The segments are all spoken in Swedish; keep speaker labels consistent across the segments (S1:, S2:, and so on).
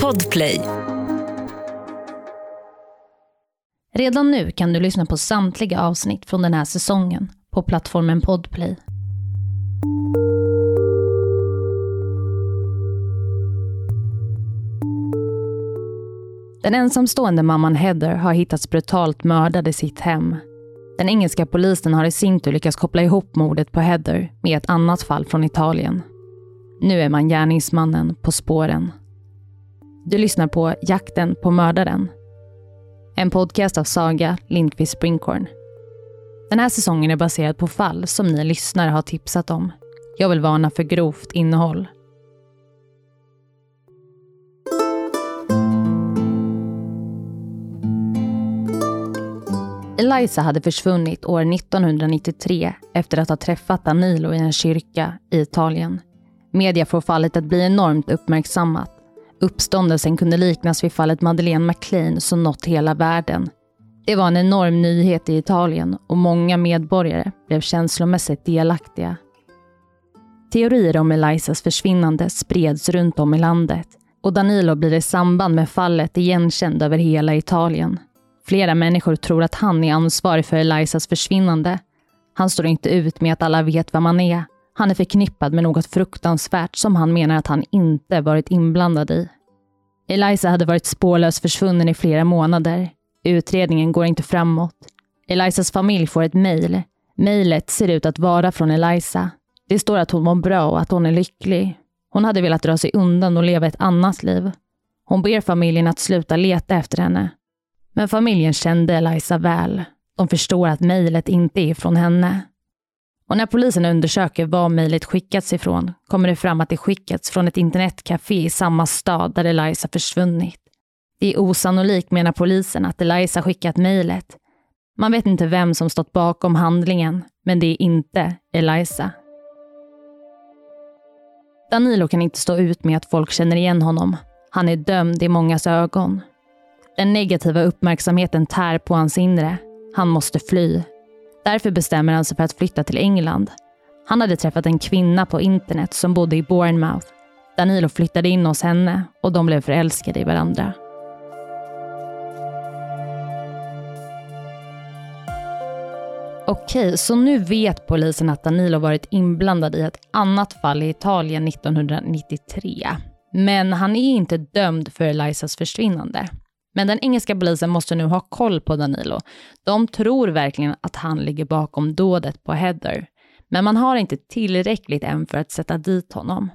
S1: Podplay.
S2: Redan nu kan du lyssna på samtliga avsnitt från den här säsongen på plattformen Podplay. Den ensamstående mamman Heather har hittats brutalt mördad i sitt hem. Den engelska polisen har i sin tur lyckats koppla ihop mordet på Heather med ett annat fall från Italien. Nu är man gärningsmannen på spåren. Du lyssnar på Jakten på mördaren. En podcast av Saga Lindqvist Springhorn. Den här säsongen är baserad på fall som ni lyssnare har tipsat om. Jag vill varna för grovt innehåll. Eliza hade försvunnit år 1993 efter att ha träffat Danilo i en kyrka i Italien. Media får fallet att bli enormt uppmärksammat. Uppståndelsen kunde liknas vid fallet Madeleine McLean som nått hela världen. Det var en enorm nyhet i Italien och många medborgare blev känslomässigt delaktiga. Teorier om Elizas försvinnande spreds runt om i landet och Danilo blir i samband med fallet igenkänd över hela Italien. Flera människor tror att han är ansvarig för Elizas försvinnande. Han står inte ut med att alla vet vem han är. Han är förknippad med något fruktansvärt som han menar att han inte varit inblandad i. Eliza hade varit spårlöst försvunnen i flera månader. Utredningen går inte framåt. Elizas familj får ett mejl. Mejlet ser ut att vara från Eliza. Det står att hon mår bra och att hon är lycklig. Hon hade velat dra sig undan och leva ett annat liv. Hon ber familjen att sluta leta efter henne. Men familjen kände Eliza väl. De förstår att mejlet inte är från henne. Och när polisen undersöker var mejlet skickats ifrån kommer det fram att det skickats från ett internetcafé i samma stad där Eliza försvunnit. Det är osannolikt menar polisen att Eliza skickat mejlet. Man vet inte vem som stått bakom handlingen, men det är inte Eliza. Danilo kan inte stå ut med att folk känner igen honom. Han är dömd i mångas ögon. Den negativa uppmärksamheten tär på hans inre. Han måste fly. Därför bestämmer han sig för att flytta till England. Han hade träffat en kvinna på internet som bodde i Bournemouth. Danilo flyttade in hos henne och de blev förälskade i varandra. Okej, så nu vet polisen att Danilo varit inblandad i ett annat fall i Italien 1993. Men han är inte dömd för Elizas försvinnande. Men den engelska polisen måste nu ha koll på Danilo. De tror verkligen att han ligger bakom dådet på Heather. Men man har inte tillräckligt än för att sätta dit honom.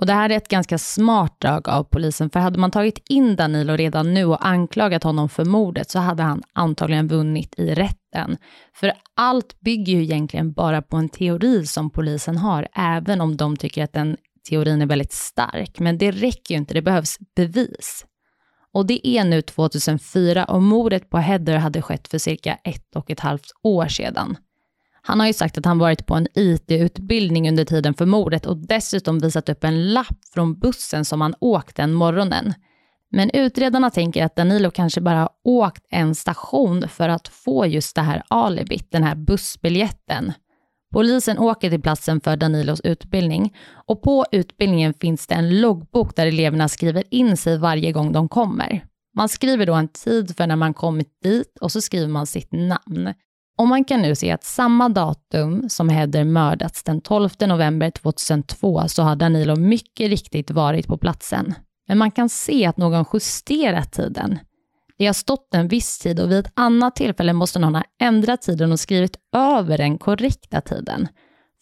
S2: Och det här är ett ganska smart drag av polisen, för hade man tagit in Danilo redan nu och anklagat honom för mordet så hade han antagligen vunnit i rätten. För allt bygger ju egentligen bara på en teori som polisen har, även om de tycker att den teorin är väldigt stark. Men det räcker ju inte, det behövs bevis. Och det är nu 2004 och mordet på Heather hade skett för cirka ett och ett halvt år sedan. Han har ju sagt att han varit på en IT-utbildning under tiden för mordet och dessutom visat upp en lapp från bussen som han åkt den morgonen. Men utredarna tänker att Danilo kanske bara har åkt en station för att få just det här alibit, den här bussbiljetten. Polisen åker till platsen för Danilos utbildning och på utbildningen finns det en loggbok där eleverna skriver in sig varje gång de kommer. Man skriver då en tid för när man kommit dit och så skriver man sitt namn. Och man kan nu se att samma datum som Heather mördats, den 12 november 2002, så har Danilo mycket riktigt varit på platsen. Men man kan se att någon justerat tiden. Det har stått en viss tid och vid ett annat tillfälle måste någon ha ändrat tiden och skrivit över den korrekta tiden.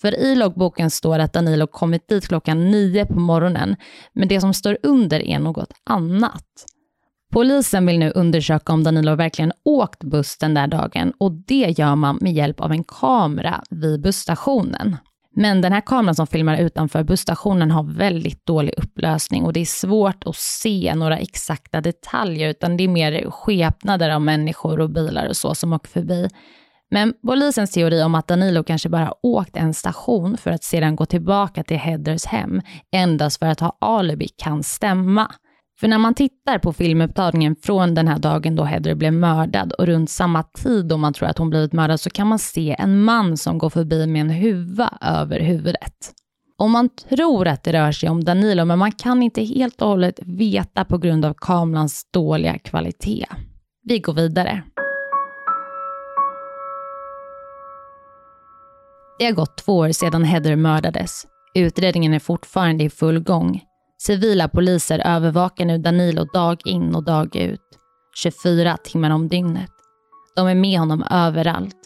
S2: För i loggboken står att Danilo kommit dit klockan nio på morgonen, men det som står under är något annat. Polisen vill nu undersöka om Danilo verkligen åkt buss den där dagen och det gör man med hjälp av en kamera vid busstationen. Men den här kameran som filmar utanför busstationen har väldigt dålig upplösning och det är svårt att se några exakta detaljer utan det är mer skepnader av människor och bilar och så som åker förbi. Men polisens teori om att Danilo kanske bara åkt en station för att sedan gå tillbaka till Heathers hem endast för att ha alibi kan stämma. För när man tittar på filmupptagningen från den här dagen då Heather blev mördad och runt samma tid då man tror att hon blivit mördad så kan man se en man som går förbi med en huva över huvudet. Och man tror att det rör sig om Danilo, men man kan inte helt och hållet veta på grund av kamerans dåliga kvalitet. Vi går vidare. Det har gått två år sedan Heather mördades. Utredningen är fortfarande i full gång. Civila poliser övervakar nu Danilo dag in och dag ut. 24 timmar om dygnet. De är med honom överallt.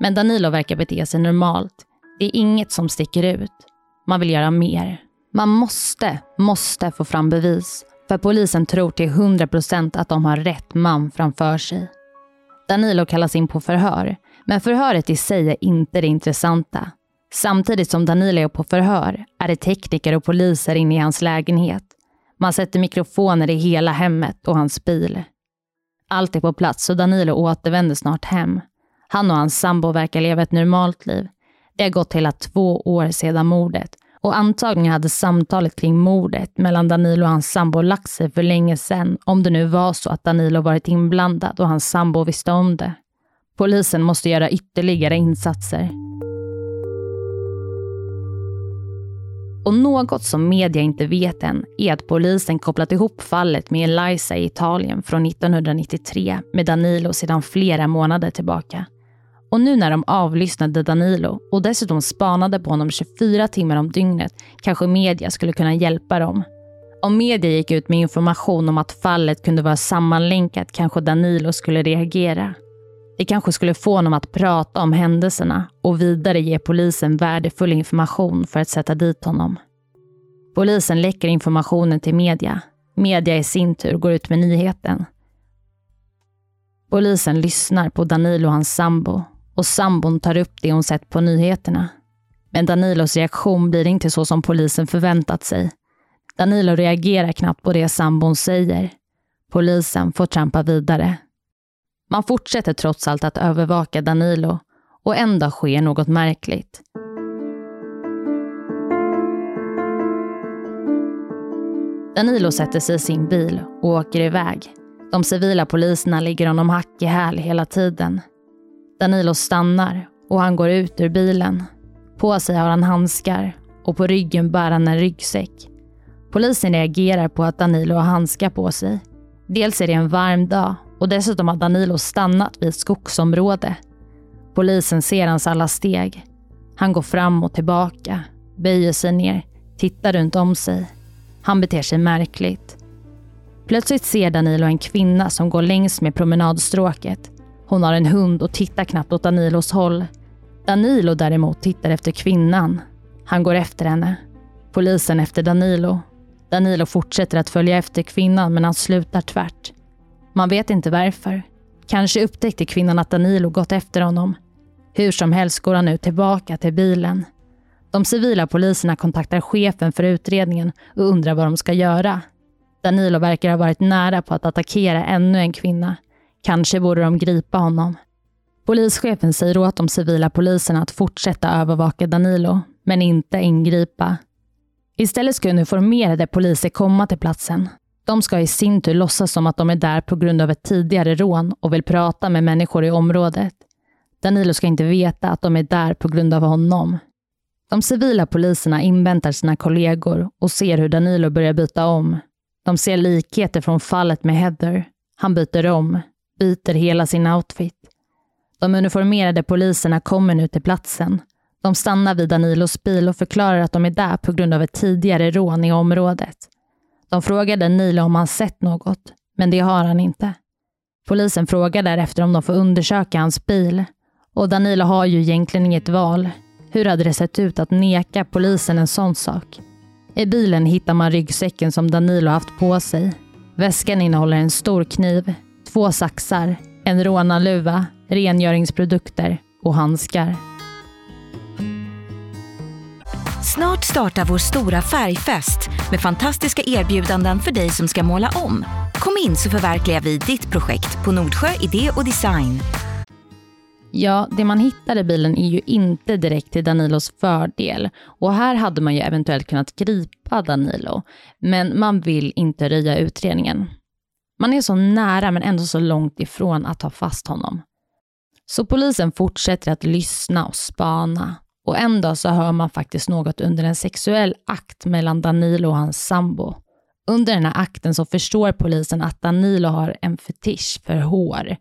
S2: Men Danilo verkar bete sig normalt. Det är inget som sticker ut. Man vill göra mer. Man måste, måste få fram bevis. För polisen tror till 100% att de har rätt man framför sig. Danilo kallas in på förhör, men förhöret i sig är inte det intressanta. Samtidigt som Danilo är på förhör är det tekniker och poliser inne i hans lägenhet. Man sätter mikrofoner i hela hemmet och hans bil. Allt är på plats och Danilo återvänder snart hem. Han och hans sambo verkar leva ett normalt liv. Det har gått hela två år sedan mordet och antagligen hade samtalet kring mordet mellan Danilo och hans sambo lagt sig för länge sedan om det nu var så att Danilo varit inblandad och hans sambo visste om det. Polisen måste göra ytterligare insatser. Och något som media inte vet än är att polisen kopplat ihop fallet med Eliza i Italien från 1993 med Danilo sedan flera månader tillbaka. Och nu när de avlyssnade Danilo och dessutom spanade på honom 24 timmar om dygnet kanske media skulle kunna hjälpa dem. Om media gick ut med information om att fallet kunde vara sammanlänkat kanske Danilo skulle reagera. Det kanske skulle få honom att prata om händelserna och vidare ge polisen värdefull information för att sätta dit honom. Polisen läcker informationen till media. Media i sin tur går ut med nyheten. Polisen lyssnar på Danilo och hans sambo och sambon tar upp det hon sett på nyheterna. Men Danilos reaktion blir inte så som polisen förväntat sig. Danilo reagerar knappt på det sambon säger. Polisen får trampa vidare. Man fortsätter trots allt att övervaka Danilo och ändå sker något märkligt. Danilo sätter sig i sin bil och åker iväg. De civila poliserna ligger honom hack i häl hela tiden. Danilo stannar och han går ut ur bilen. På sig har han handskar och på ryggen bär han en ryggsäck. Polisen reagerar på att Danilo har handskar på sig. Dels är det en varm dag och dessutom har Danilo stannat vid ett skogsområde. Polisen ser hans alla steg. Han går fram och tillbaka, böjer sig ner, tittar runt om sig. Han beter sig märkligt. Plötsligt ser Danilo en kvinna som går längs med promenadstråket. Hon har en hund och tittar knappt åt Danilos håll. Danilo däremot tittar efter kvinnan. Han går efter henne. Polisen efter Danilo. Danilo fortsätter att följa efter kvinnan men han slutar tvärt. Man vet inte varför. Kanske upptäckte kvinnan att Danilo gått efter honom. Hur som helst går han nu tillbaka till bilen. De civila poliserna kontaktar chefen för utredningen och undrar vad de ska göra. Danilo verkar ha varit nära på att attackera ännu en kvinna. Kanske borde de gripa honom. Polischefen säger åt de civila poliserna att fortsätta övervaka Danilo, men inte ingripa. Istället ska uniformerade poliser komma till platsen. De ska i sin tur låtsas som att de är där på grund av ett tidigare rån och vill prata med människor i området. Danilo ska inte veta att de är där på grund av honom. De civila poliserna inväntar sina kollegor och ser hur Danilo börjar byta om. De ser likheter från fallet med Heather. Han byter om, byter hela sin outfit. De uniformerade poliserna kommer nu till platsen. De stannar vid Danilos bil och förklarar att de är där på grund av ett tidigare rån i området. De frågar Danilo om han sett något, men det har han inte. Polisen frågar därefter om de får undersöka hans bil. Och Danilo har ju egentligen inget val. Hur hade det sett ut att neka polisen en sån sak? I bilen hittar man ryggsäcken som Danilo haft på sig. Väskan innehåller en stor kniv, två saxar, en rånarluva, rengöringsprodukter och handskar.
S1: Snart startar vår stora färgfest med fantastiska erbjudanden för dig som ska måla om. Kom in så förverkligar vi ditt projekt på Nordsjö Idé och Design.
S2: Ja, det man hittar i bilen är ju inte direkt till Danilos fördel. Och här hade man ju eventuellt kunnat gripa Danilo. Men man vill inte röja utredningen. Man är så nära men ändå så långt ifrån att ta fast honom. Så polisen fortsätter att lyssna och spana och en dag så hör man faktiskt något under en sexuell akt mellan Danilo och hans sambo. Under den här akten så förstår polisen att Danilo har en fetisch för hår.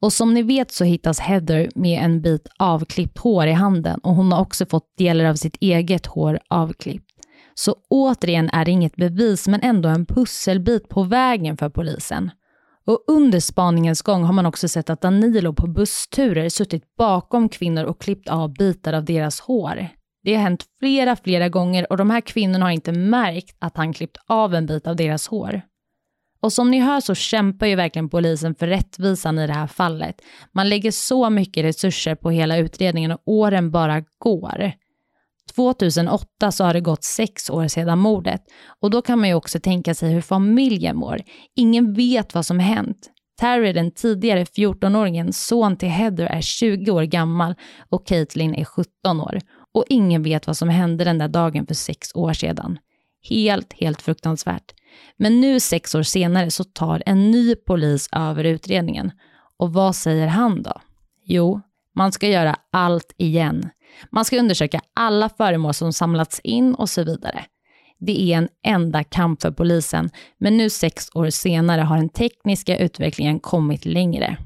S2: Och som ni vet så hittas Heather med en bit avklippt hår i handen och hon har också fått delar av sitt eget hår avklippt. Så återigen är det inget bevis men ändå en pusselbit på vägen för polisen. Och under spaningens gång har man också sett att Danilo på bussturer suttit bakom kvinnor och klippt av bitar av deras hår. Det har hänt flera, flera gånger och de här kvinnorna har inte märkt att han klippt av en bit av deras hår. Och som ni hör så kämpar ju verkligen polisen för rättvisan i det här fallet. Man lägger så mycket resurser på hela utredningen och åren bara går. 2008 så har det gått sex år sedan mordet och då kan man ju också tänka sig hur familjen mår. Ingen vet vad som hänt. Terry, den tidigare 14-åringen, son till Heather, är 20 år gammal och Caitlin är 17 år. Och ingen vet vad som hände den där dagen för sex år sedan. Helt, helt fruktansvärt. Men nu sex år senare så tar en ny polis över utredningen. Och vad säger han då? Jo, man ska göra allt igen. Man ska undersöka alla föremål som samlats in och så vidare. Det är en enda kamp för polisen, men nu sex år senare har den tekniska utvecklingen kommit längre.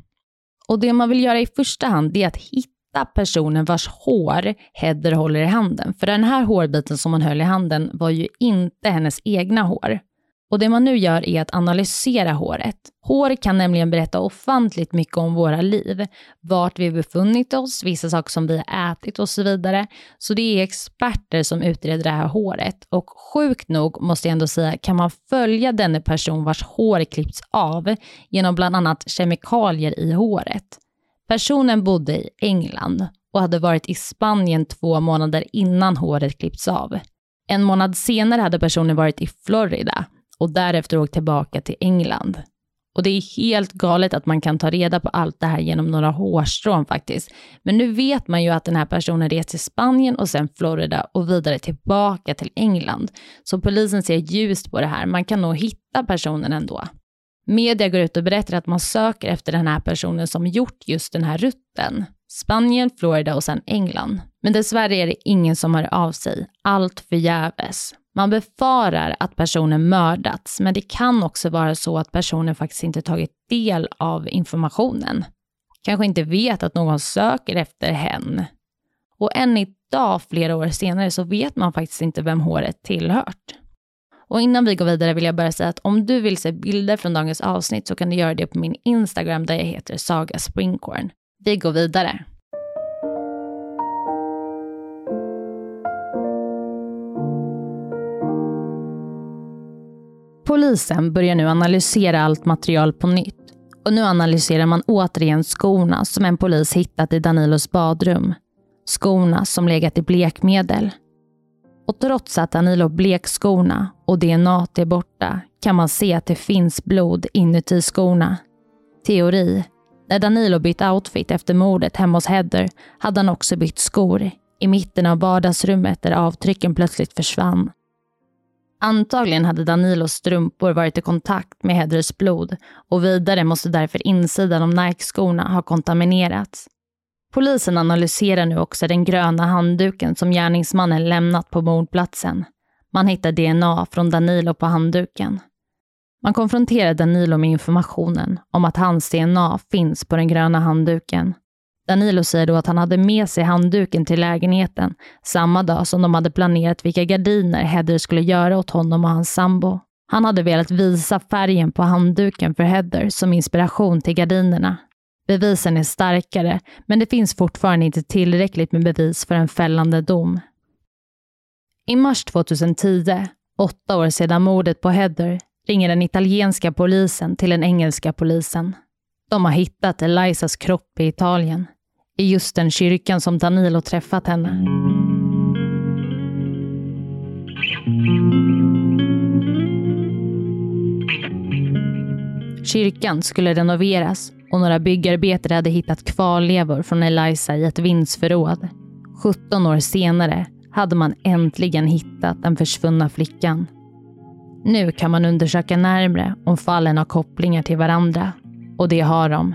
S2: Och det man vill göra i första hand är att hitta personen vars hår Heather håller i handen. För den här hårbiten som hon höll i handen var ju inte hennes egna hår. Och det man nu gör är att analysera håret. Hår kan nämligen berätta ofantligt mycket om våra liv, vart vi befunnit oss, vissa saker som vi har ätit och så vidare. Så det är experter som utreder det här håret. Och sjukt nog, måste jag ändå säga, kan man följa denne person vars hår klippts av genom bland annat kemikalier i håret. Personen bodde i England och hade varit i Spanien två månader innan håret klippts av. En månad senare hade personen varit i Florida och därefter åkt tillbaka till England. Och det är helt galet att man kan ta reda på allt det här genom några hårstrån faktiskt. Men nu vet man ju att den här personen rest till Spanien och sen Florida och vidare tillbaka till England. Så polisen ser ljust på det här. Man kan nog hitta personen ändå. Media går ut och berättar att man söker efter den här personen som gjort just den här rutten. Spanien, Florida och sen England. Men dessvärre är det ingen som hör av sig. Allt förgäves. Man befarar att personen mördats, men det kan också vara så att personen faktiskt inte tagit del av informationen. Kanske inte vet att någon söker efter hen. Och än idag, flera år senare, så vet man faktiskt inte vem håret tillhört. Och innan vi går vidare vill jag bara säga att om du vill se bilder från dagens avsnitt så kan du göra det på min Instagram där jag heter Saga Springcorn. Vi går vidare. Polisen börjar nu analysera allt material på nytt. Och nu analyserar man återigen skorna som en polis hittat i Danilos badrum. Skorna som legat i blekmedel. Och trots att Danilo blek skorna och DNA är borta kan man se att det finns blod inuti skorna. Teori. När Danilo bytt outfit efter mordet hemma hos Heather hade han också bytt skor i mitten av vardagsrummet där avtrycken plötsligt försvann. Antagligen hade Danilos strumpor varit i kontakt med Hedrys blod och vidare måste därför insidan av Nike-skorna ha kontaminerats. Polisen analyserar nu också den gröna handduken som gärningsmannen lämnat på mordplatsen. Man hittar DNA från Danilo på handduken. Man konfronterar Danilo med informationen om att hans DNA finns på den gröna handduken. Danilo säger då att han hade med sig handduken till lägenheten samma dag som de hade planerat vilka gardiner Heather skulle göra åt honom och hans sambo. Han hade velat visa färgen på handduken för Heather som inspiration till gardinerna. Bevisen är starkare, men det finns fortfarande inte tillräckligt med bevis för en fällande dom. I mars 2010, åtta år sedan mordet på Heather, ringer den italienska polisen till den engelska polisen. De har hittat Elisas kropp i Italien, i just den kyrkan som Danilo träffat henne. Kyrkan skulle renoveras och några byggarbetare hade hittat kvarlevor från Eliza i ett vindsförråd. 17 år senare hade man äntligen hittat den försvunna flickan. Nu kan man undersöka närmre om fallen har kopplingar till varandra. Och det har de.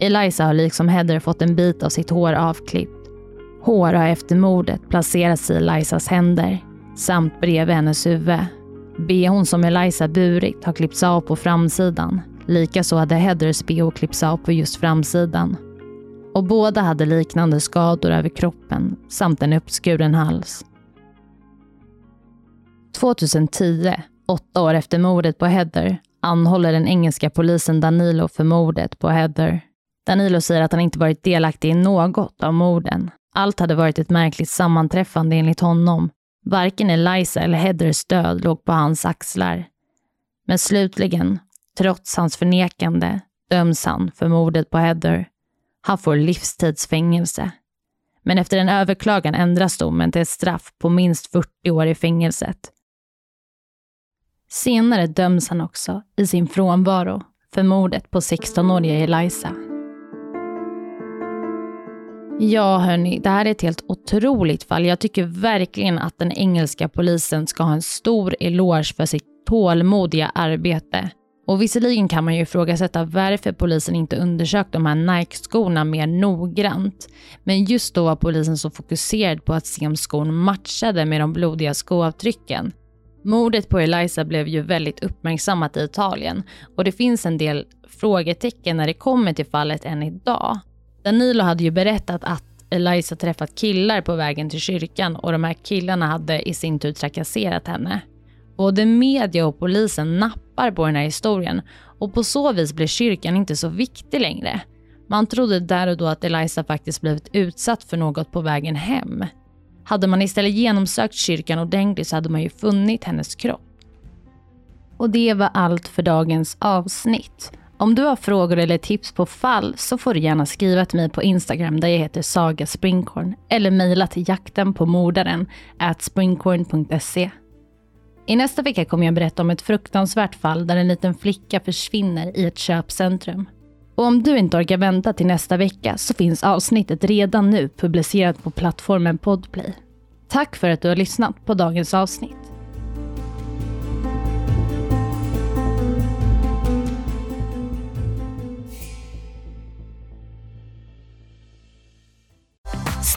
S2: Eliza har liksom Heather fått en bit av sitt hår avklippt. Hår har efter mordet placerats i Elizas händer samt bredvid hennes huvud. Behon som Eliza burit har klippts av på framsidan. Likaså hade Heathers bh klippts av på just framsidan. Och båda hade liknande skador över kroppen samt en uppskuren hals. 2010, åtta år efter mordet på Heather, anhåller den engelska polisen Danilo för mordet på Heather. Danilo säger att han inte varit delaktig i något av morden. Allt hade varit ett märkligt sammanträffande enligt honom. Varken Eliza eller Heathers död låg på hans axlar. Men slutligen, trots hans förnekande, döms han för mordet på Heather. Han får livstidsfängelse. Men efter en överklagan ändras domen till ett straff på minst 40 år i fängelset. Senare döms han också i sin frånvaro för mordet på 16-åriga Eliza. Ja, hörni, det här är ett helt otroligt fall. Jag tycker verkligen att den engelska polisen ska ha en stor eloge för sitt tålmodiga arbete. Och visserligen kan man ju ifrågasätta varför polisen inte undersökt de här Nike-skorna mer noggrant. Men just då var polisen så fokuserad på att se om skon matchade med de blodiga skoavtrycken. Mordet på Eliza blev ju väldigt uppmärksammat i Italien och det finns en del frågetecken när det kommer till fallet än idag. Danilo hade ju berättat att Eliza träffat killar på vägen till kyrkan och de här killarna hade i sin tur trakasserat henne. Både media och polisen nappar på den här historien och på så vis blir kyrkan inte så viktig längre. Man trodde där och då att Eliza faktiskt blivit utsatt för något på vägen hem. Hade man istället genomsökt kyrkan ordentligt så hade man ju funnit hennes kropp. Och det var allt för dagens avsnitt. Om du har frågor eller tips på fall så får du gärna skriva till mig på Instagram där jag heter Saga Springkorn eller mejla till jakten på mordaren at springkorn.se. I nästa vecka kommer jag berätta om ett fruktansvärt fall där en liten flicka försvinner i ett köpcentrum. Och om du inte orkar vänta till nästa vecka så finns avsnittet redan nu publicerat på plattformen Podplay. Tack för att du har lyssnat på dagens avsnitt.